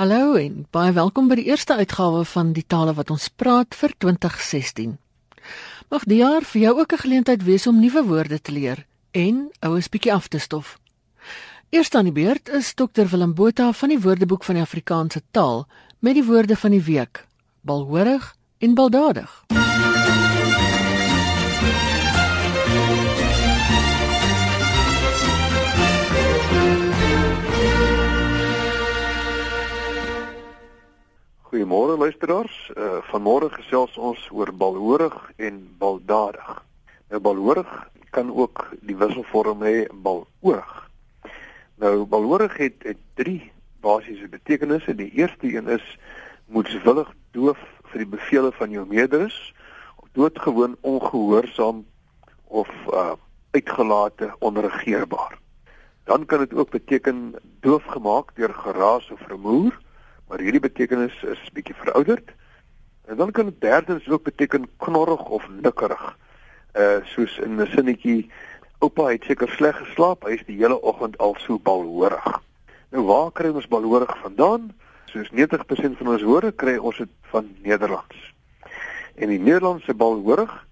Hallo en baie welkom by die eerste uitgawe van die tale wat ons praat vir 2016. Mag die jaar vir jou ook 'n geleentheid wees om nuwe woorde te leer en oues bietjie af te stof. Eerst aan die beurt is Dr Willem Botha van die Woordeboek van die Afrikaanse taal met die woorde van die week: balhoorig en baldadig. Goeiemôre luisteraars. Uh vanmôre gesels ons oor balhoorig en baldadig. Nou balhoorig kan ook die wisselvorm hê baloorig. Nou balhoorig het, het drie basiese betekenisse. Die eerste een is moedswillig doof vir die bevele van jou meerders of doodgewoon ongehoorsaam of uh uitgelate onregeerbaar. Dan kan dit ook beteken doof gemaak deur geraas of vermoer maar hierdie betekenis is bietjie verouderd. En dan kan dit derdens ook beteken knorrig of nikkerig. Uh soos in 'n sinnetjie oupa het seker sleg geslaap, hy is die hele oggend al so balhoorig. Nou waar kry ons balhoorig vandaan? Soos 90% van ons woorde kry ons dit van Nederlands. En die Nederlandse balhoorig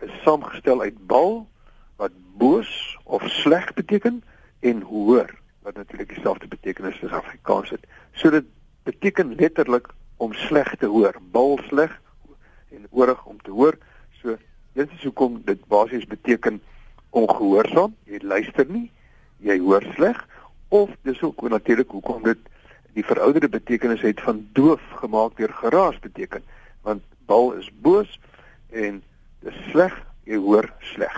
is saamgestel uit bal wat boos of sleg beteken en hoor wat natuurlik dieselfde betekenis as Afrikaans het. So dit beteken letterlik om sleg te hoor, bal sleg en oorig om te hoor. So dit is hoekom dit basies beteken ongehoorsaam, jy luister nie, jy hoor sleg of dis ook natuurlik hoekom dit die verouderde betekenis het van doof gemaak deur geraas beteken, want bal is boos en dis sleg, jy hoor sleg.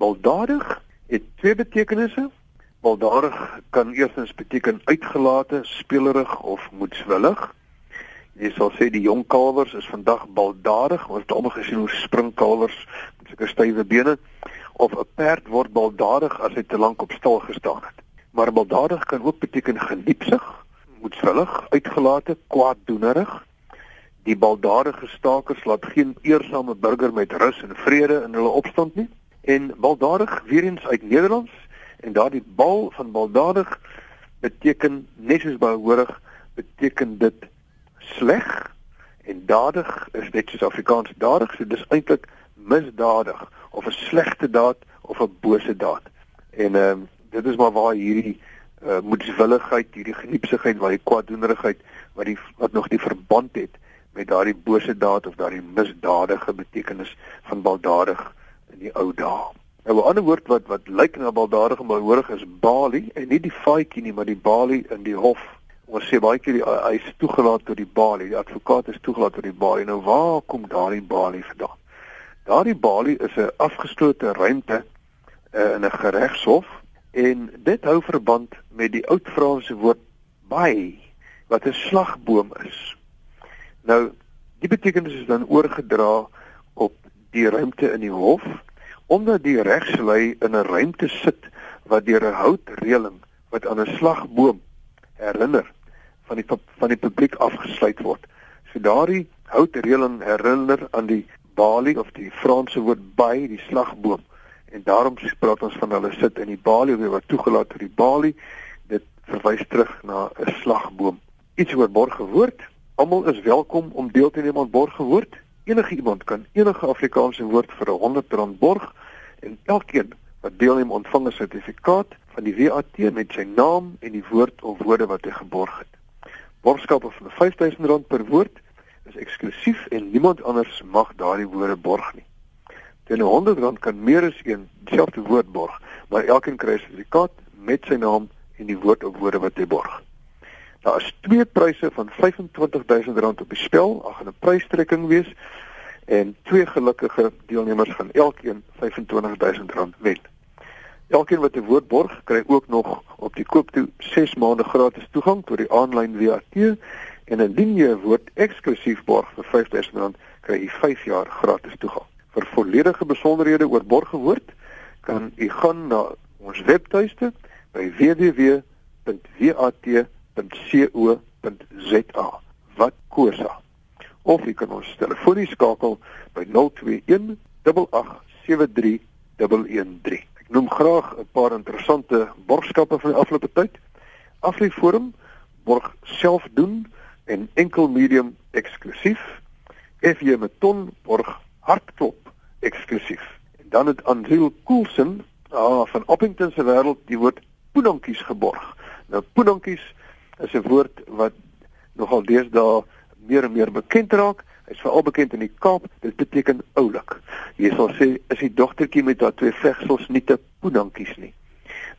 Baldadig het twee betekenisse. Baldadig kan eerstens beteken uitgelate, spelerig of moedswillig. Jy sal sê die jong kalwers is vandag baldadig, ons het almal gesien hoe spring kalwers met sulke stywe bene of 'n perd word baldadig as hy te lank op stal gestaan het. Maar baldadig kan ook beteken geniepsig, moedswillig, uitgelate, kwaaddoenerig. Die baldadige stakers laat geen eersame burger met rus en vrede in hulle opstand nie. En baldadig weer eens uit Nederlands en daardie bal van baldadig beteken net soos behoorig beteken dit sleg en dadig is net soos Afrikaans dadig so dis eintlik misdadig of 'n slegte daad of 'n bose daad. En ehm um, dit is maar waar hierdie uh, moedswilligheid hierdie geniepsigheid waar die kwaaddoenerigheid wat die wat nog die verband het met daardie bose daad of daardie misdadige betekenis van baldadig in die ou dae Nou 'n ander woord wat wat lyk na baldadige maar hoorig is Bali en nie die faadjie nie maar die Bali in die hof. Ons sê baie keer hy is toegelaat tot die Bali. Die advokaat is toegelaat tot die Bali. Nou waar kom daardie Bali vandaan? Daardie Bali is 'n afgeslote ruimte uh, in 'n geregshof en dit hou verband met die oud Franse woord bai wat 'n slagboom is. Nou die betekenis is dan oorgedra op die ruimte in die hof omdat die regslei in 'n ruimte sit wat deur 'n houtreëling wat aan 'n slagboom herinner van die van die publiek afgesluit word. So daardie houtreëling herinner aan die balie of die Franse woord by die slagboom en daarom praat ons van hulle sit in die balie wat toegelaat tot die balie dit verwys terug na 'n slagboom. Iets oor borgewoord. Almal is welkom om deel te neem aan borgewoord. Enige iemand kan enige Afrikaanse woord vir 'n 100 rand borg en elkeen wat deelneem ontvang 'n sertifikaat van die WAT met sy naam en die woord of woorde wat hy geborg het. Borgskappe van R5000 per woord is eksklusief en niemand anders mag daardie woorde borg nie. Teen R100 kan meer as een dieselfde woord borg, maar elkeen kry 'n sertifikaat met sy naam en die woord of woorde wat hy borg. Daar is twee pryse van R25000 op die spel, ag 'n prystrekking wees en twee gelukkige deelnemers gaan elkeen R25000 wen. Elkeen wat 'n woord borg, kry ook nog op die koop toe 6 maande gratis toegang tot die aanlyn WAT en indien jy 'n woord eksklusief borg vir R5000, kry jy 5 jaar gratis toegang. Vir volledige besonderhede oor borgewoord kan u gaan na ons webtuiste by www.wat www.co.za. Wat kosa? Of jy kan ons telefonies skakel by 021 8873113. Ek noem graag 'n paar interessante borgskappe van die afgelope tyd. Afriforum borg self doen en enkel medium eksklusief. FJ met ton borg hartklop eksklusief. En dan het Andrew Coulson ah, van Uppington se wêreld die woord poenonkies geborg. Nou poenonkies is 'n woord wat nogal deesdae meer en meer bekend raak. Hy's veral bekend in die Kaap. Dit beteken oulik. Jy sal sê is die dogtertjie met haar twee vegsels nie te poenonkies nie.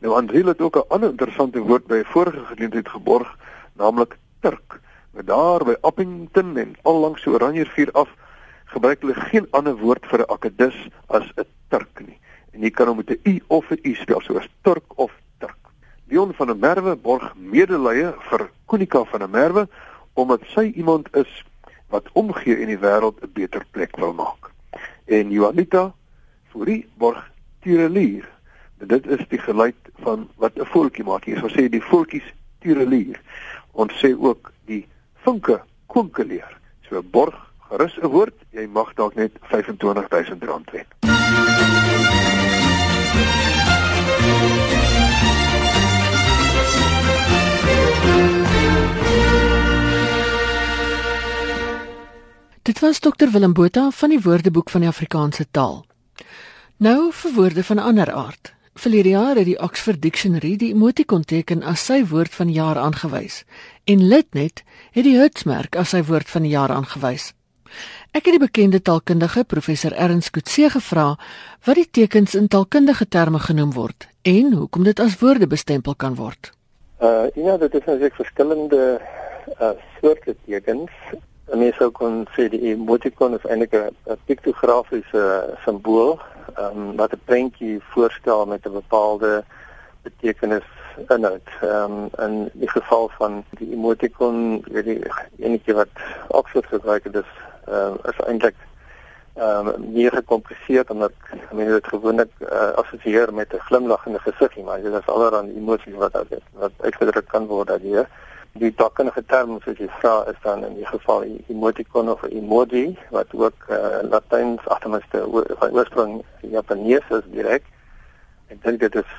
Nou Andriel het ook 'n ander interessante woord by 'n vorige geleentheid geborg, naamlik Turk. Maar daar by Appington en al langs so Oranjerivier af gebruik hulle geen ander woord vir 'n akedus as 'n Turk nie. En jy kan hom met 'n u of 'n u spel soos Turk of. Dion van der Merwe borg medelee vir Konika van der Merwe omdat sy iemand is wat omgee en die wêreld 'n beter plek wil maak. En Juanita Fourie borg Tirelier dit is die geluid van wat 'n voeltjie maak. Jy sou sê die voeltjies tirelier. Ons sê ook die vinke konkeleer. So borg gerus 'n woord, jy mag dalk net R25000 wen. Was dokter Willem Botha van die Woordeboek van die Afrikaanse taal. Nou vir woorde van ander aard. Verlede jaar het die Oxford Dictionary die emoticon teken as sy woord van die jaar aangewys en Litnet het die hitsmerk as sy woord van die jaar aangewys. Ek het die bekende taalkundige professor Ernst Kutse gevra wat die tekens in taalkundige terme genoem word en hoekom dit as woorde bestempel kan word. Uh ja, dit is natuurlik verskillende uh soorte tekens. Mense sou kon sê die emoticon is eintlik 'n piktografiese simbool ehm um, wat 'n prentjie voorstel met 'n bepaalde betekenis inhoud. Ehm um, in die geval van die emoticon, weet jy, enige wat Oxford gebruik het, is ehm uh, is eintlik ehm um, meer gecompliseerd omdat meen dit gewoonlik uh, assosieer met 'n glimlaggende gesiggie, maar dit is allerlei emosies wat wat, wat uitgedruk kan word daardie die takkenige term soos jy vra is dan in die geval emoticon of emoji wat ook uh, Latyns agtermiste oorsprong Japanees is direk. Ek dink dit is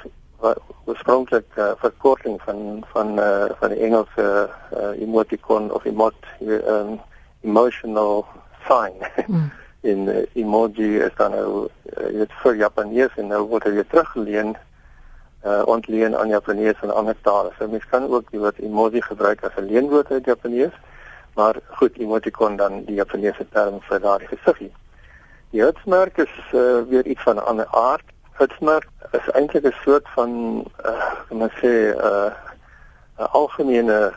oorspronklik uh, verkorting van van uh, van die Engelse uh, emoticon of emot um, emotional sign. Mm. in uh, emoji is dan nou uh, dit vir Japanees en nou word dit teruggeleen uh ontleen aan Japanees en ander tale. So mens kan ook die woord emoji gebruik as 'n leenwoord uit Japanees, maar goed, emoticon dan die Japaneese term vir daardie gesiggie. Die hitsmerk is uh, weer iets van 'n ander aard. Hitsmerk is eintlik 'n soort van uh kan man sê uh 'n algemene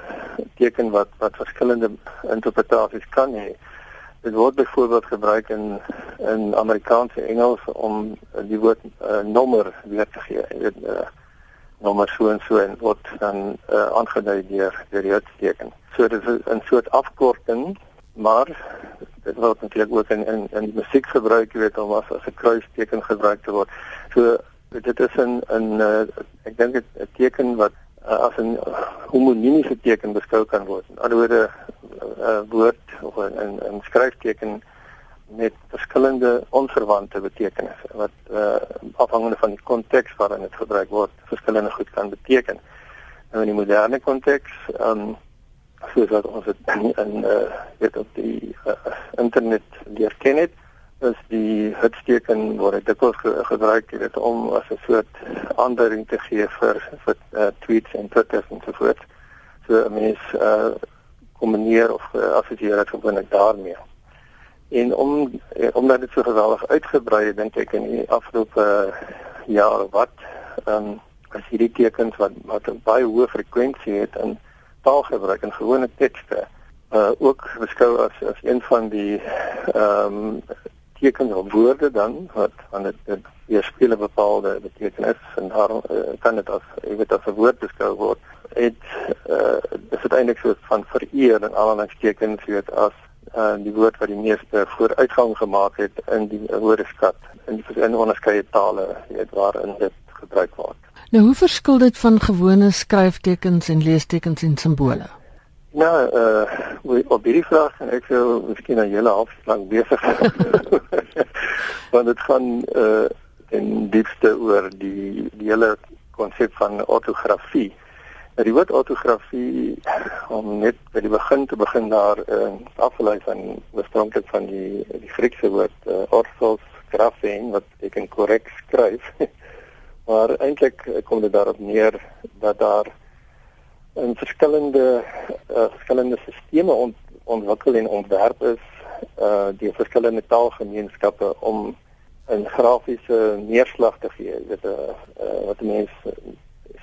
teken wat wat verskillende interpretasies kan hê. Dit word byvoorbeeld gebruik in in Amerikaanse Engels om die woord uh, nommer weer te gee. Jy weet uh, nommer so en so en word dan uh, aangedui deur deur die teken. So dit is 'n soort afkorting, maar dit word natuurlik ook in in in musiek gebruik, jy weet, om as as 'n kruisteken gebruik te word. So dit is 'n 'n uh, ek dink 'n teken wat uh, as 'n homoniemiese teken beskou kan word. In ander woorde 'n uh, woord of 'n 'n skryfteken met verskillende onverwante betekenisse wat uh, afhangende van die konteks waarin dit gebruik word verskillende goed kan beteken. Nou in die moderne konteks, um, soos wat ons dit in in uh, weet op die uh, internet leer ken het, is die hitsteken word dikwels ge gebruik dit om as 'n soort aanduiding te gee vir vir uh, tweets en twitters en so voort. So 'n mens uh, kombineer of uh, assosieer dit gewoonlik daarmee. En om eh, omdat dit so geweldig uitgebrei het dink ek in die afgelope jaar wat ehm um, as hierdie tekens wat wat 'n baie hoë frekwensie het in taalgebruik en gewone tekste uh ook beskou as as een van die ehm um, tekens of woorde dan wat van dit dit weerspieël 'n bepaalde betekenis en daarom uh, kan dit as jy weet as 'n woord beskou word. Dit uh dis uiteindelik so van vereer en allerlei tekens weet as uh, die woord wat die meeste vooruitgang gemaak het in die woordeskat in die in onderskeie tale weet waarin dit gebruik word. Nou hoe verskil dit van gewone skryftekens en leestekens en simbole? Nou, uh op hierdie vraag en ek sou miskien 'n hele half lank besig want dit gaan uh in diepste oor die die hele konsep van ortografie Die woord ortografie om net by die begin te begin daar uh, afgelei van oorspronklik van die die Griekse woord uh, orthos graphein wat beteken korrek skryf. maar eintlik kom dit daarop neer dat daar in verskillende uh, verskillende sisteme ont, ontwikkel en ontwerp is uh die verskillende taalgemeenskappe om 'n grafiese neerslag te gee. Dit uh, uh, wat mense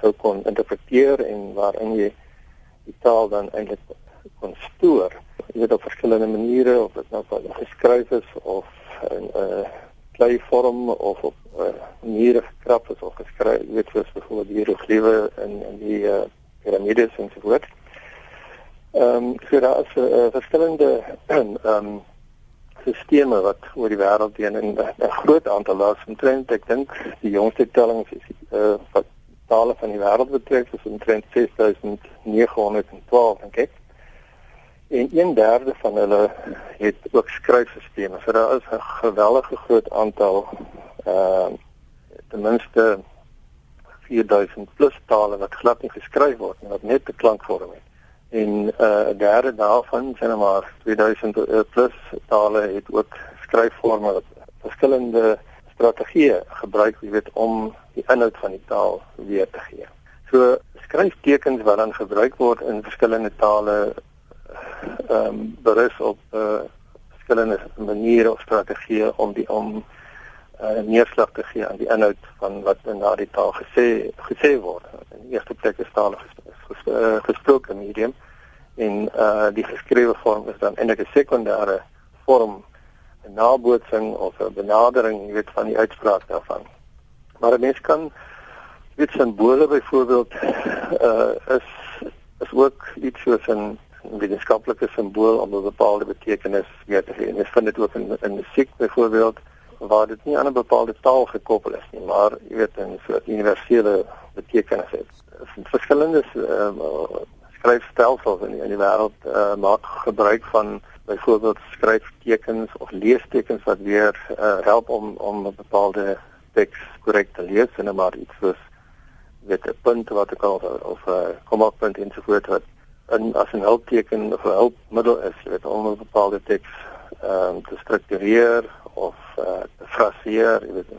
sou kon interpreteer en waarin jy die taal dan eintlik kon stoor. Jy weet op verskillende maniere of dit nou geskryf is of in 'n uh, klei vorm of op uh, manier gekrap is of geskryf, weet soos byvoorbeeld die hieroglife in in die uh, piramides en so voort. Ehm um, so daar is uh, verskillende ehm um, sisteme wat oor die wêreld heen in 'n groot aantal laas omtrent ek dink die jongste tellings is uh, wat tale van die wêreld betref is omtrent 6912 dink ek. En 1/3 van hulle het ook skryfstelsels. So daar is 'n geweldige groot aantal ehm uh, ten minste 4000 plus tale wat glad nie geskryf word nie, wat net 'n klankvorm het. En uh 'n derde daarvan, sien maar 2000 uh, plus tale het ook skryfvorme wat verskillende strategieë gebruik, jy weet, om die inhoud van die taal weer te gee. So skryftekens wat dan gebruik word in verskillende tale ehm um, berus op uh verskillende maniere of strategieë om die om uh, neerslag te gee aan die inhoud van wat in daardie taal gesê gesê word. In die eerste plek is taal uh, gesproke medium en uh die geskrewe vorm is dan eintlik 'n sekondêre vorm 'n nabootsing of 'n benadering, jy weet, van die uitspraak daarvan. Maar 'n mens kan weet simbole byvoorbeeld uh is is ook iets soos 'n wetenskaplike simbool om 'n bepaalde betekenis weer te gee. Jy vind dit ook in in musiek byvoorbeeld waar dit nie aan 'n bepaalde taal gekoppel is nie, maar jy weet 'n soort universele betekenis het. Verskillende uh, skryfstelsels in die, in die wêreld uh, maak gebruik van byvoorbeeld skryftekens of leestekens wat weer uh, help om om 'n bepaalde teks korrek te lees en maar iets soos weet 'n punt wat ek al of 'n komma punt ensovoorts wat in as 'n hulpteken of 'n hulpmiddel is weet om 'n bepaalde teks um, te struktureer of uh, te fraseer, jy weet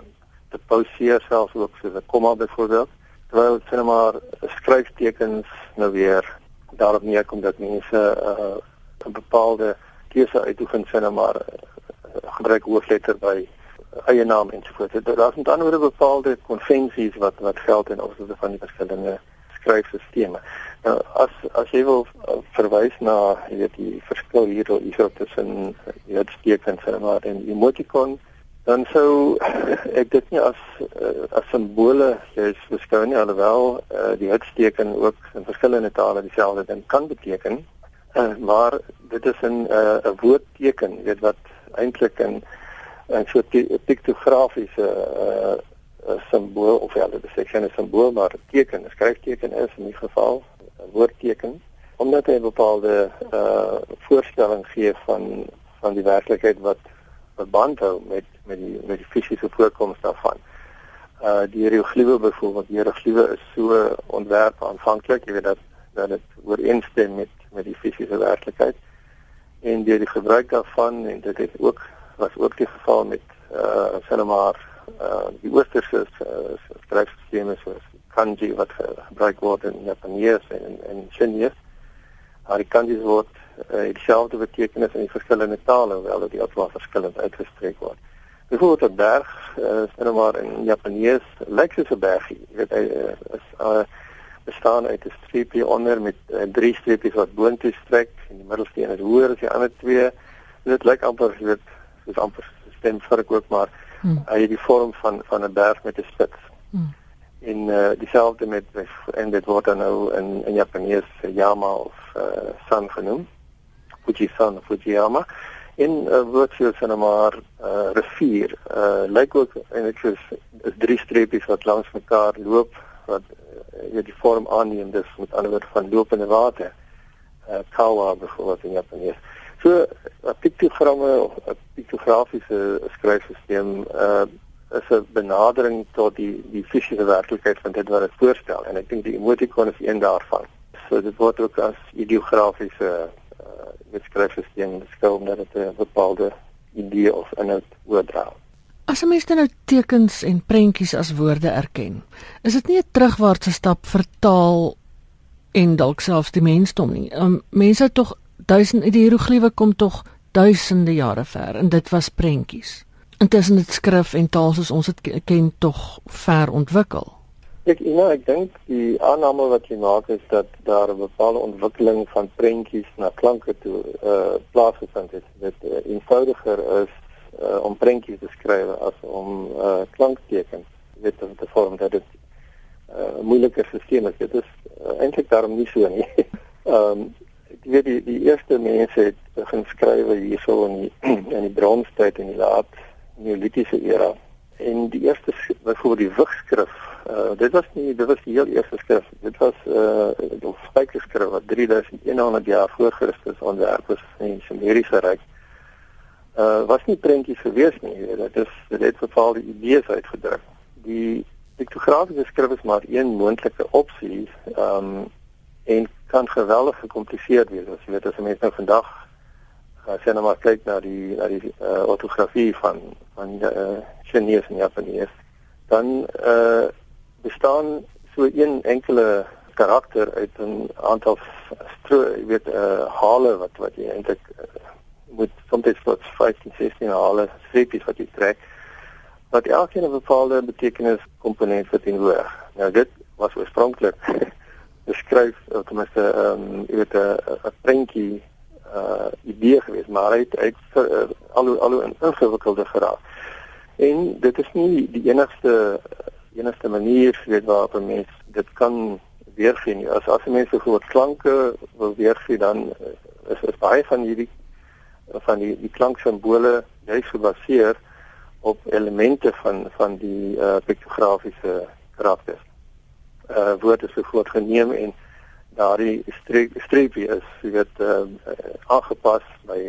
te pauseer selfs ook so 'n komma byvoorbeeld terwyl dit maar skryftekens nou weer daarop neerkom dat mense uh, 'n bepaalde keuse uitoefen sinne maar uh, gebruik hoofletter by eie naam en so voort. Daar is met ander woorde bepaalde konvensies wat wat geld in opsigte van die verskillende skryfstelsels. Nou as as jy wil uh, verwys na weet die verskil hier hier tussen die uitstekens en maar en emoticon dan sou ek dit nie as uh, as simbole jy's beskou nie alhoewel uh, die uitsteken ook in verskillende tale dieselfde ding kan beteken uh, maar dit is 'n 'n uh, woordteken weet wat eintlik 'n 'n soort piktografiese uh, simbool of ja dit is ek sê 'n simbool maar 'n teken 'n skryfteken is in die geval 'n woordteken omdat hy 'n bepaalde uh, voorstelling gee van van die werklikheid wat verband hou met met die met die fisiese voorkoms daarvan. Uh die hieroglife byvoorbeeld, die hieroglife is so ontwerp aanvanklik, jy weet dat dat dit ooreenstem met met die fisiese werklikheid. En deur die gebruik daarvan en dit het ook was ook die geval met uh sinemaar uh die oosterse uh, skryfstelsels soos kanji wat gebruik word in Japanees en in Chinese. Maar die kanji's word uh, dieselfde betekenis in die verskillende tale hoewel dit heeltemal verskillend uitgespreek word. Byvoorbeeld 'n berg, uh, sien maar in Japanees, lyk soos 'n bergie. Jy weet hy uh, is uh, bestaan uit 'n streepie onder met uh, drie streepies wat boontoe strek en die middelste een is hoër as die ander twee. Dit lyk amper weet soos amper stem vir ook maar hmm. hy het die vorm van van 'n berg met 'n spits. Hmm. En uh, dieselfde met en dit word dan nou in in Japanees Yama of uh, San genoem. Fujisan of Fujiyama en uh, word vir hulle maar uh, rivier. Uh, lyk ook eintlik soos is drie streepies wat langs mekaar loop wat uh, die vorm aanneem dis met ander woorde van lopende water. Uh, kawa byvoorbeeld in Japanees. So 'n piktogramme of 'n piktografiese skryfstelsel uh, is 'n benadering tot die die fisiese werklikheid van dit wat dit voorstel en ek dink die emoticon is een daarvan. So dit word ook as ideografiese uh beskryfstelsel beskou omdat dit 'n bepaalde idee of inhoud oordra. As 'n mens nou tekens en prentjies as woorde erken, is dit nie 'n terugwaartse stap vir taal en dalk selfs die mensdom nie. Um, mense tog duisend die hieroglife kom tog duisende jare ver en dit was prentjies. Intussen het skrif en taal soos ons dit ken tog ver ontwikkel. Ek ja, ek dink die aanname wat jy maak is dat daar 'n bepaalde ontwikkeling van prentjies na klanke toe uh plaasgevind het. Dit uh, eenvoudiger is uh, om prentjies te skryf as om uh klanktekens weet om te vorm dat dit 'n uh, moeiliker stelsel is. Dit is uh, eintlik daarom nie so nie. Ehm um, ek weet die die eerste mense het begin skryf hierso in die in die bronstyd in die laat neolitiese era. En die eerste byvoorbeeld die wigskrif uh, dit was nie dit was die heel eerste skrif. Dit was 'n uh, die spykerskrif wat 3100 jaar voor Christus ontwerp is in die Sumeriese ryk. Uh, was nie prentjies gewees nie dit is dit het bepaalde idees uitgedruk. Die piktografiese skrif is maar een moontlike opsie um, en kan geweldig gekompliseerd wees as jy weet as mense nou vandag as jy nou maar kyk na die na die uh, ortografie van van die uh, Chinese en Japanees, dan uh bestaan so een enkele karakter uit 'n aantal stro, jy weet uh hale wat wat jy eintlik uh, moet soms tot 15, 16 hale streepies wat jy trek wat elkeen 'n bepaalde betekenis komponent verteenwoordig. Nou dit was oorspronklik beskryf of ten minste ehm um, jy weet 'n prentjie uh idee geweest, maar hy het uit uh, al hoe al hoe ingewikkelde geraak. En dit is nie die enigste enigste manier weet waarop 'n mens dit kan weergee nie. As as mense groot klanke wil weergee dan is is baie van hierdie van die die klanksimbole juist gebaseer op elemente van van die uh piktografiese karakters. Uh woorde so groot geneem en daardie streep streepie is weet uh, aangepas by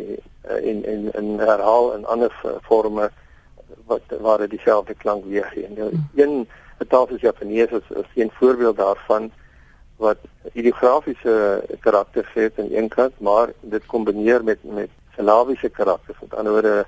uh, en en en herhaal in ander forme wat waar dit dieselfde klank weergee. Nou hmm. een taal soos Japanees is, is een voorbeeld daarvan wat ideografiese karakters het aan een kant, maar dit kombineer met met silabiese karakters. Met ander woorde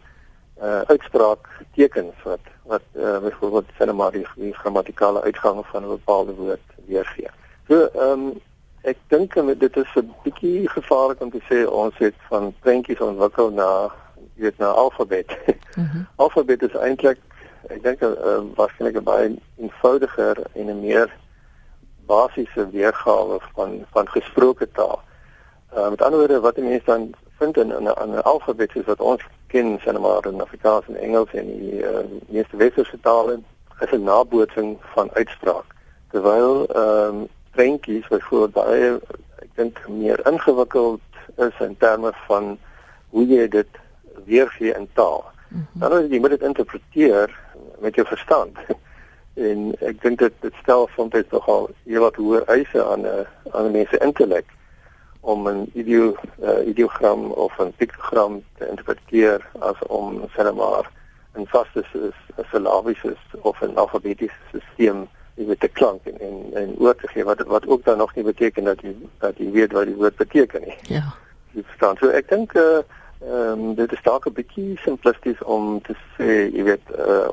uh uitspraak tekens wat wat uh, byvoorbeeld sê maar die, die grammatikale uitgang van 'n bepaalde woord weergee. So ehm um, Ek dink dit is 'n bietjie gevaarlik om te sê ons het van prentjies ontwikkel na weet na alfabet. Mm -hmm. alfabet is eintlik ek dink 'n uh, waarskynlik 'n baie eenvoudiger en 'n meer basiese weergawe van van gesproke taal. Uh, met ander woorde wat mense dan vind in 'n 'n alfabet is wat ons ken, sê nou maar in Afrikaans en Engels en die uh, meeste westerse tale is 'n nabootsing van uitspraak. Terwyl ehm um, prentjies byvoorbeeld baie ek dink meer ingewikkeld is in terme van hoe jy dit weergee in taal. Mm -hmm. Dan moet jy moet dit interpreteer met jou verstand. en ek dink dit dit stel soms nogal heelwat hoër eise aan 'n uh, aan 'n mens se intellek om 'n ideo uh, ideogram of 'n piktogram te interpreteer as om sê maar 'n vaste silabiese of 'n alfabetiese stelsel weet 'n klank en en, en oor te gee wat wat ook dan nog nie beteken dat jy dat jy weet wat die woord beteken nie. Ja. Jy verstaan. So ek dink eh uh, ehm um, dit is dalk 'n bietjie simplisties om te sê jy weet uh,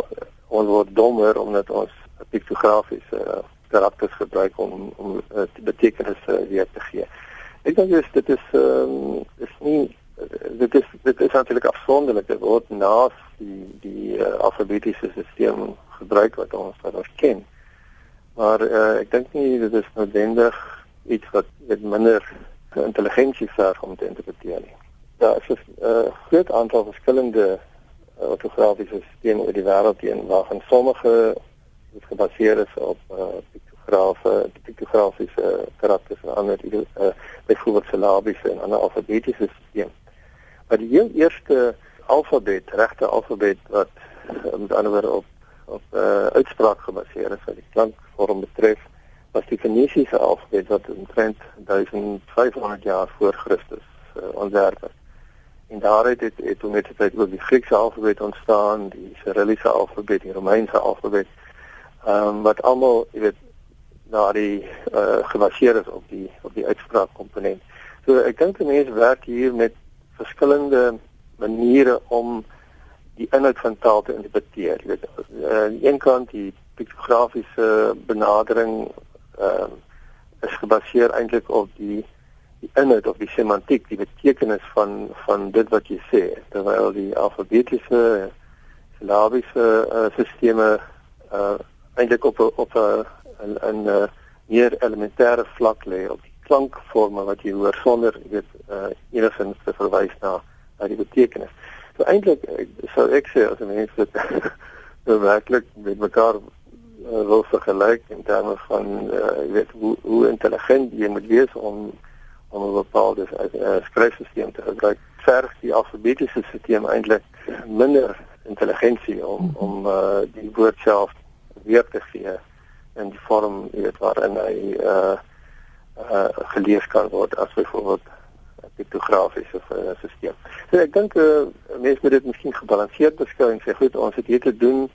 ons word dommer omdat ons piktografiese uh, karakters gebruik om om uh, betekenisse uh, weer te gee. Ek dink dis dit is ehm um, is nie dit is dit is natuurlik afsonderlik dit word naas die die uh, alfabetiese stelsel gebruik wat ons wat ons ken. Maar uh, ek dink nie dit is noodwendig iets wat met minder intelligensie verg om te interpreteer nie. Daar is 'n uh, groot aantal verskillende uh, ortografiese stelsels oor die wêreld heen waarvan sommige wat gebaseer is op uh, piktografe, piktografiese karakters en ander uh, byvoorbeeld silabiese en ander alfabetiese stelsels. Maar die heel eerste alfabet, regte alfabet wat met ander woorde op op uh, uitspraak gebaseer is wat die klankvorm betref was die Fenisiese alfabet wat omtrent 1500 jaar voor Christus uh, ontwerp is. En daaruit het het toe met die tyd ook die Griekse alfabet ontstaan, die Cyrilliese alfabet, die Romeinse alfabet. Ehm um, wat almal, jy weet, daardie uh, gebaseer is op die op die uitspraak komponent. So ek dink mense werk hier met verskillende maniere om die inhoud van taal te interpreteer. Jy weet, uh, aan die een kant die piktografiese benadering ehm uh, is gebaseer eintlik op die die inhoud of die semantiek, die betekenis van van dit wat jy sê, terwyl die alfabetiese silabiese uh, stelsels uh, eintlik op op 'n 'n 'n uh, meer elementêre vlak lê op die klankforme wat jy hoor sonder jy weet uh, enigins te verwys na na die betekenis. So eintlik sou ek sê as mens dit werklik met mekaar uh, wil vergelyk in terme van uh, jy weet hoe hoe intelligent jy moet wees om om 'n bepaalde uh, skryfstelsel te gebruik. Verg die alfabetiese stelsel eintlik minder intelligensie om om uh, die woord self weer te gee in die vorm weet waarin hy uh uh gelees kan word as byvoorbeeld piktografies of 'n uh, stelsel. So ek dink uh, mense moet dit miskien gebalanseerd beskou en sê goed, ons het hier te doen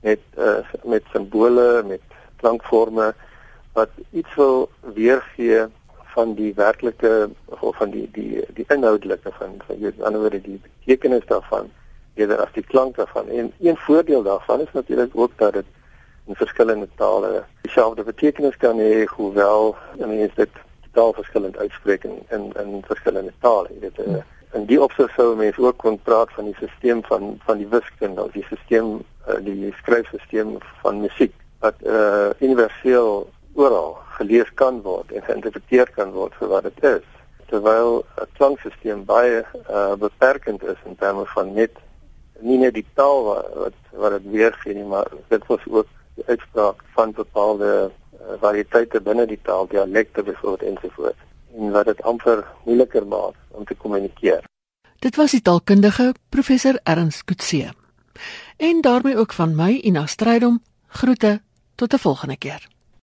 met uh met simbole, met klankforme wat iets wil weergee van die werklike of van die die die inhoudelike van van jy ander wyse die betekenis daarvan eerder as die klank daarvan. En een voordeel daarvan is natuurlik ook dat dit in verskillende tale dieselfde betekenis kan hê hoewel mense dit totaal verskillend uitspreek in in, in verskillende tale. Jy weet uh, in die opsig sou mense ook kon praat van die stelsel van van die wiskunde of die stelsel uh, die skryfstelsel van musiek wat uh, universeel oral gelees kan word en geïnterpreteer kan word vir wat dit is terwyl 'n klankstelsel baie uh, beperkend is in terme van net nie net die taal wat, wat dit weergee nie maar dit was ook die uitspraak van bepaalde uh, variëteite binne die taal, dialekte byvoorbeeld ensovoorts en wat dit amper moeiliker maak om te kommunikeer. Dit was die taalkundige professor Ernst Kutse. En daarmee ook van my Ina Strydom groete tot 'n volgende keer.